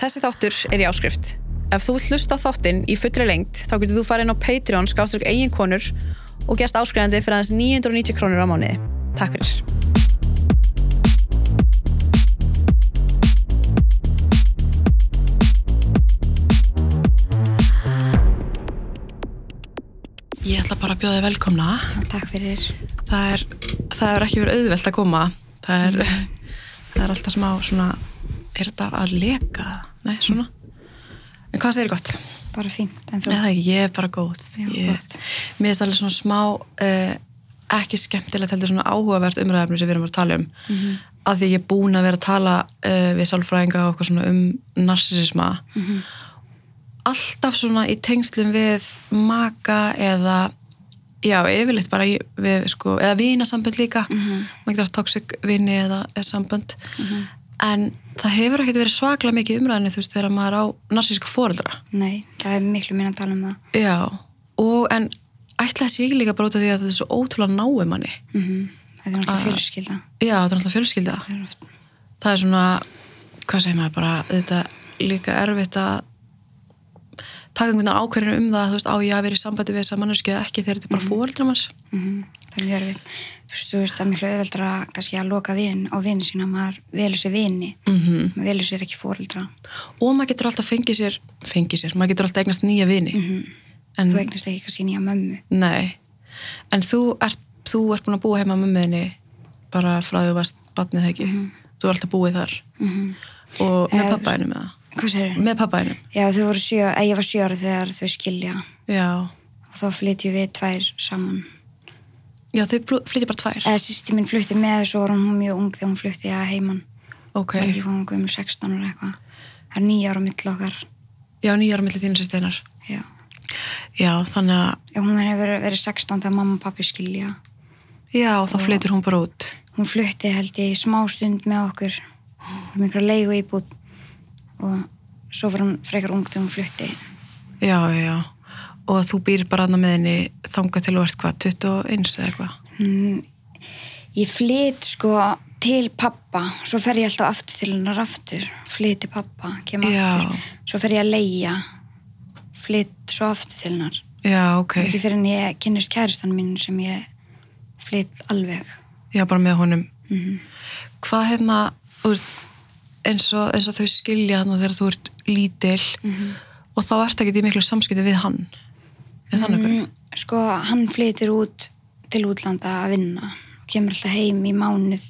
Þessi þáttur er í áskrift. Ef þú hlusta á þáttinn í fullri lengt þá getur þú farið inn á Patreon skáströkk eigin konur og gerst áskrifandi fyrir aðeins 990 krónur á mánuði. Takk fyrir. Ég ætla bara að bjóða þið velkomna. Takk fyrir. Það er, það er ekki verið auðvelt að koma. Það er, það er alltaf smá svona, er þetta að leka? Nei, svona. En hvað segir gott? Bara fínt? Eða ég er bara góð. Já, ég. Mér finnst alveg svona smá, uh, ekki skemmtilegt heldur svona áhugavert umræðafni sem við erum að tala um. Mhm. Af því ég er búin að vera að tala uh, við sálfræðinga og eitthvað svona um narsisisma. Mhm. Alltaf svona í tengslum við maka eða já, yfirleitt bara í, við, sko, eða vinasambönd líka Mhm. maður getur að toxic vini eða, eða sambönd en það hefur ekkert verið svaklega mikið umræðinu þú veist þegar maður er á narsíska foreldra. Nei, það er miklu minna að tala um það. já, og en ætla þessi ekki líka bara út af því að þetta er svo ótrúlega náum manni. Mm Það er náttúrulega fjölskylda. já, þetta er náttúrulega fjölskylda. Það er það er svona, hvað segir maður bara þetta líka erfitt að taka einhvern veginn ákverðinu um það þú veist, á ég að vera í sambandi við þessa manneski eða ekki þegar þetta er bara foreldra manns? Mm það mjög erfitt. Þú veist, þú veist, það er miklu auðveldra kannski að loka vinin á vini sína, maður velur sér vini, mm maður velur sér ekki fóreldra. og maður getur alltaf fengið sér fengið sér, maður getur alltaf eignast nýja vini. En, Þú eignast ekki kannski nýja mömmu. nei. En þú ert, þú ert búin að búa heima með meðinni bara frá því þú varst batnið ekki, þú er alltaf búið þar. Mm og með Eh, pappaðinu með það með pappaðinu, ég var sjö ára þegar þau skilja. Já. Og þá flytjum við tvær saman. Já, þau flytja bara tvær Eða sýsti mín flutti með svo var hún mjög ung þegar hún flutti að heiman. ok, Það er ekki fóðum guðum 16 ára eitthvað. Það er nýja ára á milli okkar. já, nýjar millir þínu sérsteinar Já. já, þannig að Já, hún hefur verið 16 þegar mamma og pappi skilja. já, þá flytur hún bara út Hún flutti held ég smá stund með okkur. Fórum ykkur að leigu íbúð og svo var hún frekar ung þegar hún flutti. já, já, já og þú býr bara aðna með henni þanga til þú ert hvað, 21 eða eitthvað? Mm, ég flytt sko til pappa, svo fer ég alltaf aftur til hennar aftur, flytt til pappa, kem Já. aftur, svo fer ég að leia, flytt svo aftur til hennar. já, ok, Ekki fyrir en ég kynnist kæristan mín sem ég flytt alveg. já, bara með honum. Mm hvað hérna eins, og, eins og þau skilja þarna þegar þú ert lítil og þá ert ekki í miklu samskipti við hann er þannig mm. Mm, sko, hann flyttir út til útlanda að vinna og kemur alltaf heim í mánuð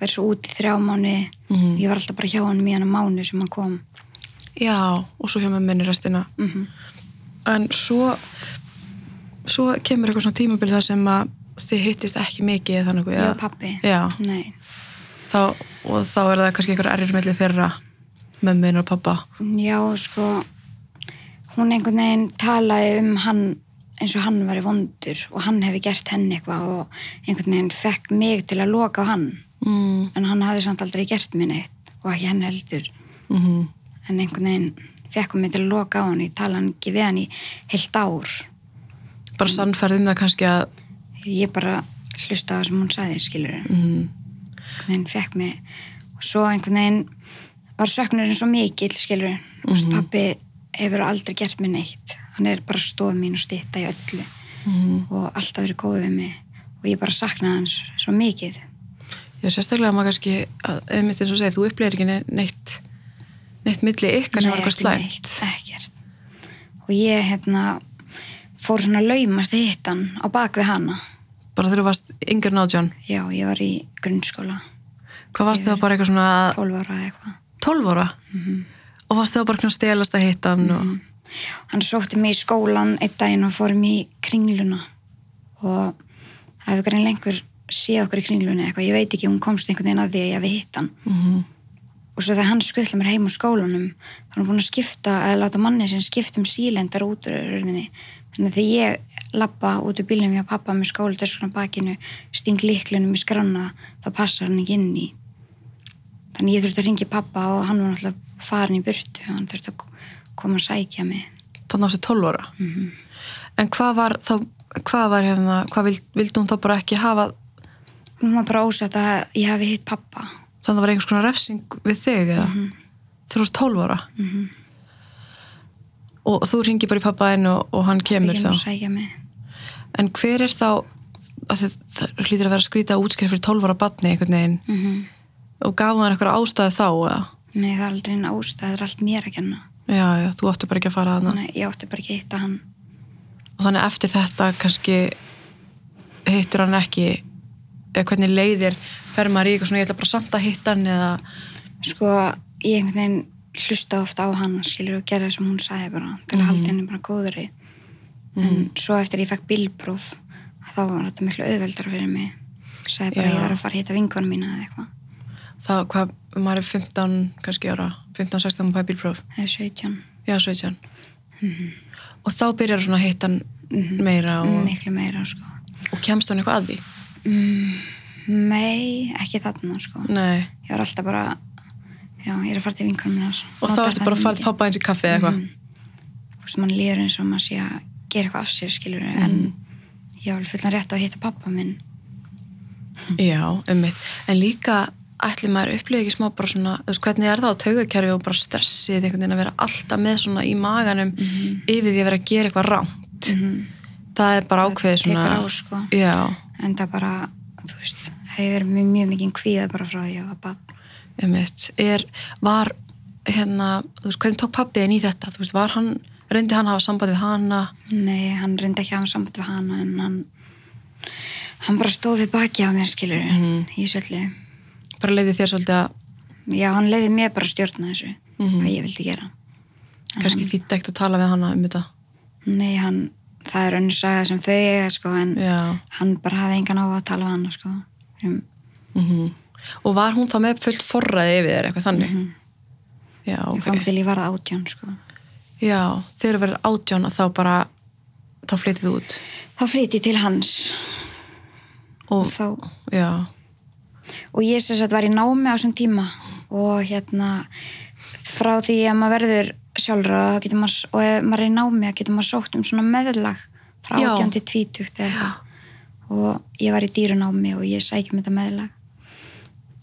verður svo út í þrjá mánuði Mhm. ég var alltaf bara hjá hann í hann mánuð sem hann kom já, og svo hjá með minni restina mm -hmm. en svo svo kemur eitthvað svona tímabil þar sem að þið hittist ekki mikið eða þannig og pappi já, Nei. þá, og þá er það kannski einhver errir melli þeirra mömmin og pappa já, sko hún einhvern veginn talaði um hann eins og hann var í vondur og hann hefði gert henni eitthvað og einhvern veginn fekk mig til að loka á hann. Mm. en hann hafði samt aldrei gert neitt og ekki henni heldur. Mm en einhvern veginn fekk hún mig til að loka á hann ég tala hann ekki við hann í heilt ár. Bara sannferð um það kannski að ég bara hlusta á það sem hún sagði skilur mm, einhvern veginn fekk mig. Og svo einhvern veginn var söknurinn svo mikill skilur mm -hmm. pappi hefur aldrei gert mér neitt. Hann er bara stóð mín og stýtta í öllu. Mm, og alltaf verið góð við mig. Og ég bara saknaði hans svo mikið. Já, sérstaklega maður kannski að, einmitt eins og segið, þú upplegir ekki ne- neitt neitt milli ykkar sem var eitthvað slæmt. neitt, ekkert. Og ég hérna fór svona laumast að hitta hann á bak við hana. Bara þegar þú varst yngri en átján? Já, ég var í grunnskóla. Hvað varst þá bara eitthvað svona 12 ára eða eitthvað. 12 ára og varst þá bara svona stelast að hitta hann og hann sótti mig í skólan einn daginn og fórum í kringluna. Og það hefur grein lengur séð okkur í kringlunni eitthvað, ég veit ekki, hún komst einhvern veginn að því að ég hafi hitt hann. Mm, og svo þegar hann skuttla mér heim á skólanum þá er hann búin að skipta, eða láta manni sem skipta um sílendar út úr rauninni þannig að þegar ég lappa út úr bílnum hjá pappa með skóladöskuna bakinu sting líklunum í skrána þá passar hann ekki inn í þannig ég þurfti að ringi pappa og hann var náttúrulega farin í burtu hann þurfti að koma að sækja mig. Þannig ástu 12 ára? Mhm. en hvað var þá hvað var hérna, hvað vild, vildi hún þá bara ekki hafa? Hún var bara ósett að ég hafi hitt pappa þannig að það var einhvers konar refsing við þig eða? Mhm. þú varst 12 ára? Mhm. og þú ringir bara í pappaðinn og, og hann kemur þá? en hver er þá að það hlýtur að vera að skrýta útskrift fyrir 12 ára batni einhvern veginn. Mm og gaf hann eitthvað ástæði þá eða? Nei, það er aldrei einn ástæð, það er allt mér að kenna. já, já, þú átti bara ekki að fara að Þannig að ég átti bara ekki að hitta hann. og þannig eftir þetta kannski hittur hann ekki eða hvernig leiðir fer maður í eitthvað svona ég ætla bara samt að hitta hann eða Sko, ég einhvern veginn hlusta ofta á hann, skilur, og gera það sem hún sagði bara, til að halda henni bara góðri. En svo eftir ég fekk bílpróf, þá var þetta miklu auðveldara fyrir mig. Sagði bara, Já. ég var að fara að hitta vinkonum mína eða eitthvað. Það, hvað, maður er 15 kannski ára, 15-16 maður fæði bílpróf Eða 17. já, 17 og þá byrjar svona að hitta hann meira og, Miklu meira, sko. og kemst hann eitthvað að því Nei, ekki þarna, sko. nei, Ég var alltaf bara, já, ég er að fara til vinkonum mínar. og þá ertu bara að fara til pappa eins í kaffi eða eitthvað Þú veist, mann líður eins og maður sé að gera eitthvað af sér, skilur, en ég var fullan rétt á að hitta pappa minn. Já, ummitt. En líka ætli maður upplifa ekki smá bara svona, þú veist, hvernig er það á taugakerfi og bara stressið einhvern veginn að vera alltaf með svona í maganum yfir því að vera að gera eitthvað rámt. Það er bara ákveðið svona... á, sko. En það bara, þú veist, hefur mjög, mjög mikið kvíða bara frá því að ég var bann. Er, var, hérna, þú veist, hvernig tók pappiðin í þetta? Þú veist, var hann, reyndi hann að hafa samband við hana? Nei, hann reyndi ekki að hafa samband við hana, en hann, hann bara stóð við baki á mér, skilur, í söllu. Bara leiði þér svolítið að, Já, hann leiði mér bara að stjórna þessu, Mhm. hvað ég vildi gera. kannski þýtti ekkert að tala við hana um þetta. Nei, hann, það er önnur saga sem þau eiga, sko, en Já. hann bara hafði engan á að tala við hana, sko. Um, Mm Og var hún þá með fullt forræði yfir þér, eitthvað þannig? Já, okay. ok. Þá til ég varð átján, sko. Já, þegar verður átján að þá bara, þá flytið þú út. Þá flytti ég til hans Og, og þá, já, og ég sem sagt var í námi á þessum tíma. Og hérna frá því að maður verður maður, og ef maður er í námi þá getur maður sótt um svona meðlag frá Já. 18 til 20 eða eitthvað. Og ég var í dýrunámi og ég sækjum þetta meðlag.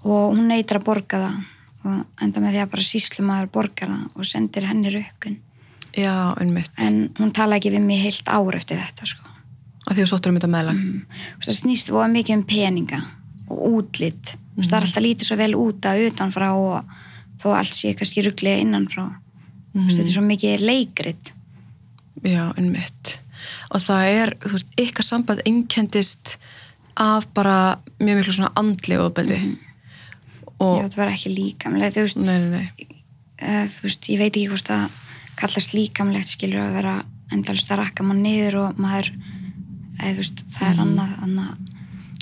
Og hún neytir að borga það. Og enda með því að bara síslumaður borgar það og sendir henni rökkun. Já, en hún tala ekki við mig heilt ár eftir þetta sko. Að því þú sóttur um þetta meðlag. mm. það snýst voða mikið um peninga og útlit mm. það er alltaf lítið svo vel út að utanfrá og þó allt sé kannski rugglega innanfrá mm. þetta er svo mikið leikrit Já, einmitt. Og það er, þú veist, ykkar samband einkendist af bara mjög miklu svona andli ofbeldi. Og, já, það var ekki líkamlega þú veist, nei, nei, nei. uh, þú veist, ég veit ekki hvort það kallast líkamlegt skilur að vera endalist að rakka mann niður og maður eða þú veist, það er annað, annað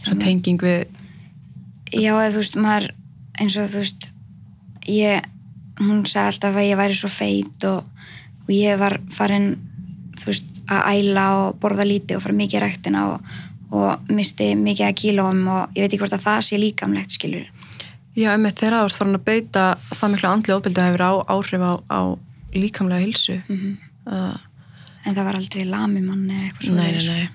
Svo tenging við, já, eða þú veist, maður eins og þú veist ég, hún sagði alltaf að ég væri svo feit og, og ég var farin þú veist, að æla og borða lítið og fara mikið í ræktina og, og misti mikið að kílóum og ég veit ekki hvort að það sé líkamlegt skilur já, einmitt þegar þú ert farin að beita það miklu andli ofbeldi hefur á, áhrif á, á líkamlega hilsu. Mhm. uh, en það var aldrei lami mann eða eitthvað svo nei, nei, nei.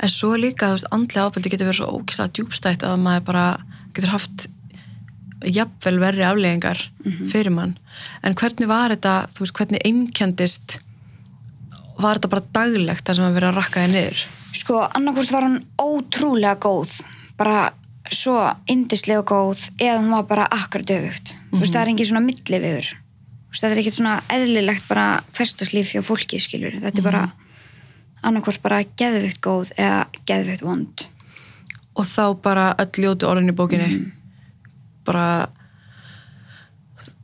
En svo líka, þú veist, andlega ofbeldi getur verið svo ógislega djúbstætt að maður bara getur haft jafnvel verri afleggingar fyrir mann. En hvernig var þetta, þú veist, hvernig einkendist var þetta bara daglegt þar sem að vera að rakka þið niður? sko, annarkvort var hún ótrúlega góð bara svo indislega góð eða hún var bara akkurat öfugt. Þú veist, það er engin svona milli viður þetta er ekkert svona eðlilegt bara hverstaslíf hjá fólki, skilur þetta er bara annarkvort bara geðvikt góð eða geðvikt vond Og þá bara öll ljótu orðin í bókinni. Bara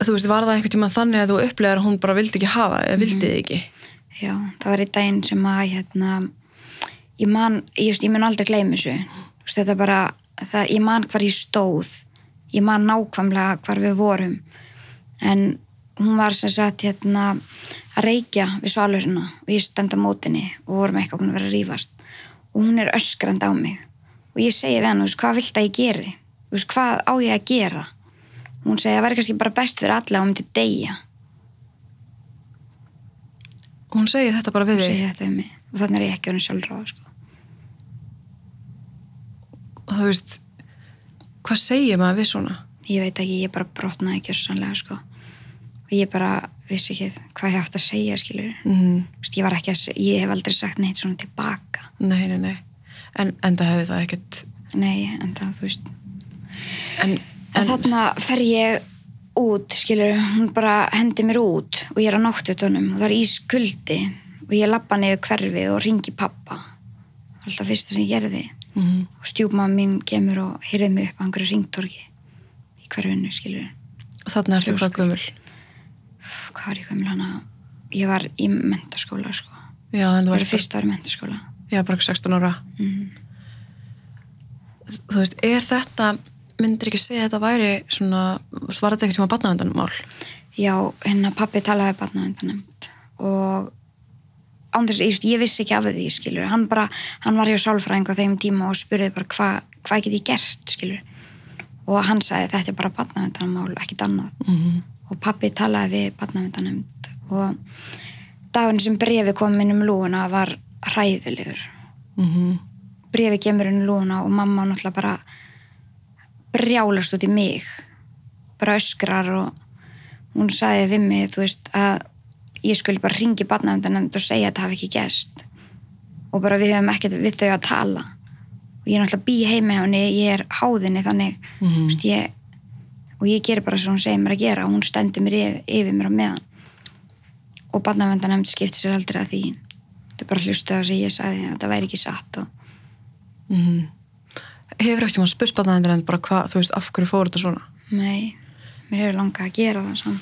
þú veist, var það einhvern tíma þannig að þú upplegar að hún bara vildi ekki hafa eða vildi þið ekki? já, það var einn daginn sem að hérna, ég man ég, ég mun aldrei gleyma þessu. Þetta bara, það, ég man hvar ég stóð. Ég man nákvæmlega hvar við vorum. En hún var sem sagt hérna að reykja við svalurina og ég stend á mótinni og vorum eitthvað að vera að rífast. Og hún er öskrand á mig og ég segi við hann, veist, hvað vilt að ég geri veist, hvað á ég að gera hún segi að væri kannski bara best fyrir alla og myndi deyja Hún segir þetta bara við segi þig þetta um mig og þannig er ég ekki hann sjálfráða sko. og þú veist, hvað segir maður við svona? ég veit ekki, ég bara brotnaði kjörsanlega sko. og ég bara vissi ekki hvað ég átt að segja skilur mm Vist, ég var ekki að, ég hef aldrei sagt neitt svona tilbaka Nei, nei, nei. En enda hefði það ekkert... nei, en það, þú veist. En, en þarna fer ég út skilur, hún bara hendi mér út og ég er á náttvitunum og það er ískuldi og ég lappa niður hverfið og ringi pappa. Það alltaf fyrsta sem ég gerði. Mm og stjúpmamma mín kemur og hyrði mig upp á einhverju ringtorgi í hverfinu skilur og þarna ertu hvað Þrjóskuld. gömul. hvað var ég gömul hana? Ég var í mentaskóla sko. Já, en þú var fyrsta ári mentaskóla Já, bara 16 ára. mm. Þú veist, er þetta, myndir ekki segja að þetta væri svona, var þetta ekkert tíma batnavendanmál? já, hérna pappi talaði barnavendanemt og án þess, ég, ég vissi ekki af því skilur, hann bara, hann var hjá sálfræðing á þeim tíma og spurði bara hvað hva get ég gert skilur og hann sagði þetta er bara barnavendanmál, ekkit annað Mm -hmm. og pappi talaði við barnavendanemt og daginn sem brefi kom inn um lúuna var hræðilegur. Mm brefi kemur í lúna og mamma náttúrulega bara brjálast út í mig bara öskrar og hún sagði við mig þú veist að ég skulle bara ringi barnavendanemnd og segja að þetta hafi ekki gæst og bara við höfum ekkert við þau að tala. Og ég er náttúrulega bý heima hjá henni ég er háðinni þannig Mhm. þú veist, ég, og ég gerir bara sem hún segir mér að gera og hún stendur mér yfir, yfir mér á meðan. Og barnavendanemnd skipti sér aldrei að því. þetta er bara hlustu það sem ég sagði að þetta væri ekki satt og -hmm. Hefur ekkert tíma spurt batnavendan bara hvað, þú veist, af hverju fór þetta svona? Nei, mér hefur langað að gera það samt.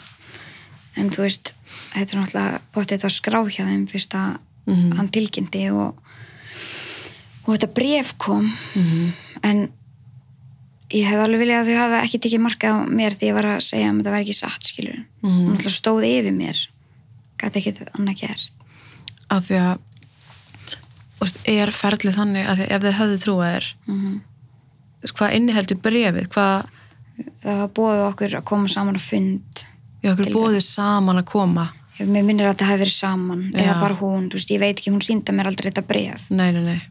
En þú veist, þetta er náttúrulega bóttið að skrá hjá þeim fyrst að Mhm. hann tilkynnti og, og þetta bref kom Mm en ég hef alveg viljað að þau hafa ekki tekið markað á mér því ég var að segja að þetta væri ekki satt, skilur. Mhm. Hún náttúrulega stóð yfir mér. Gæti ekki annað gert. Af því að, er ferlið þannig að ef þeir höfðu trúað þér, Mm veist, hvað inniheldur brefið, hvað, Það var bóðið okkur að koma saman á fund. já, okkur bóðið saman að koma. Mér minnir að þetta hafi verið saman eða Já. bara hún, veist, ég veit ekki, hún sínda mér aldrei þetta bref. Nei, nei, nei.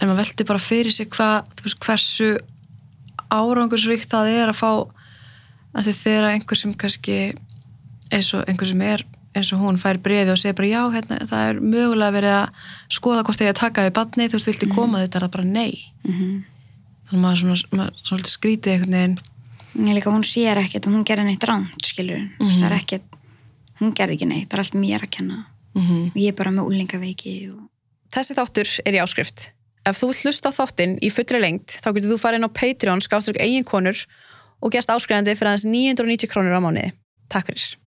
En maður veldi bara fyrir sig hvað, hversu árangursríkt það er að fá að þeirra einhver sem kannski eins og einhver sem er eins og hún fær brefi og segir bara já, hérna, það er mögulega verið að skoða hvort þið að taka við badni, þú veist, viltu koma þetta er það bara nei. Mm Þannig að maður svona, maður svona skrítið einhvern veginn. Ég líka, hún sér ekkert hún gerði neitt ránt, skilur. Mm Mhm. Það er ekkert, hún gerði ekki neitt, það er allt mér að kenna. Mm Og ég er bara með úlingaveiki og... Þessi þáttur er í áskrift. Ef þú hlusta þáttinn í fullri lengt þá getur þú farið inn á Patreon skáströk eigin konur og gerst áskrifandi fyrir aðeins 990 krónur á mánuði. Takk fyrir.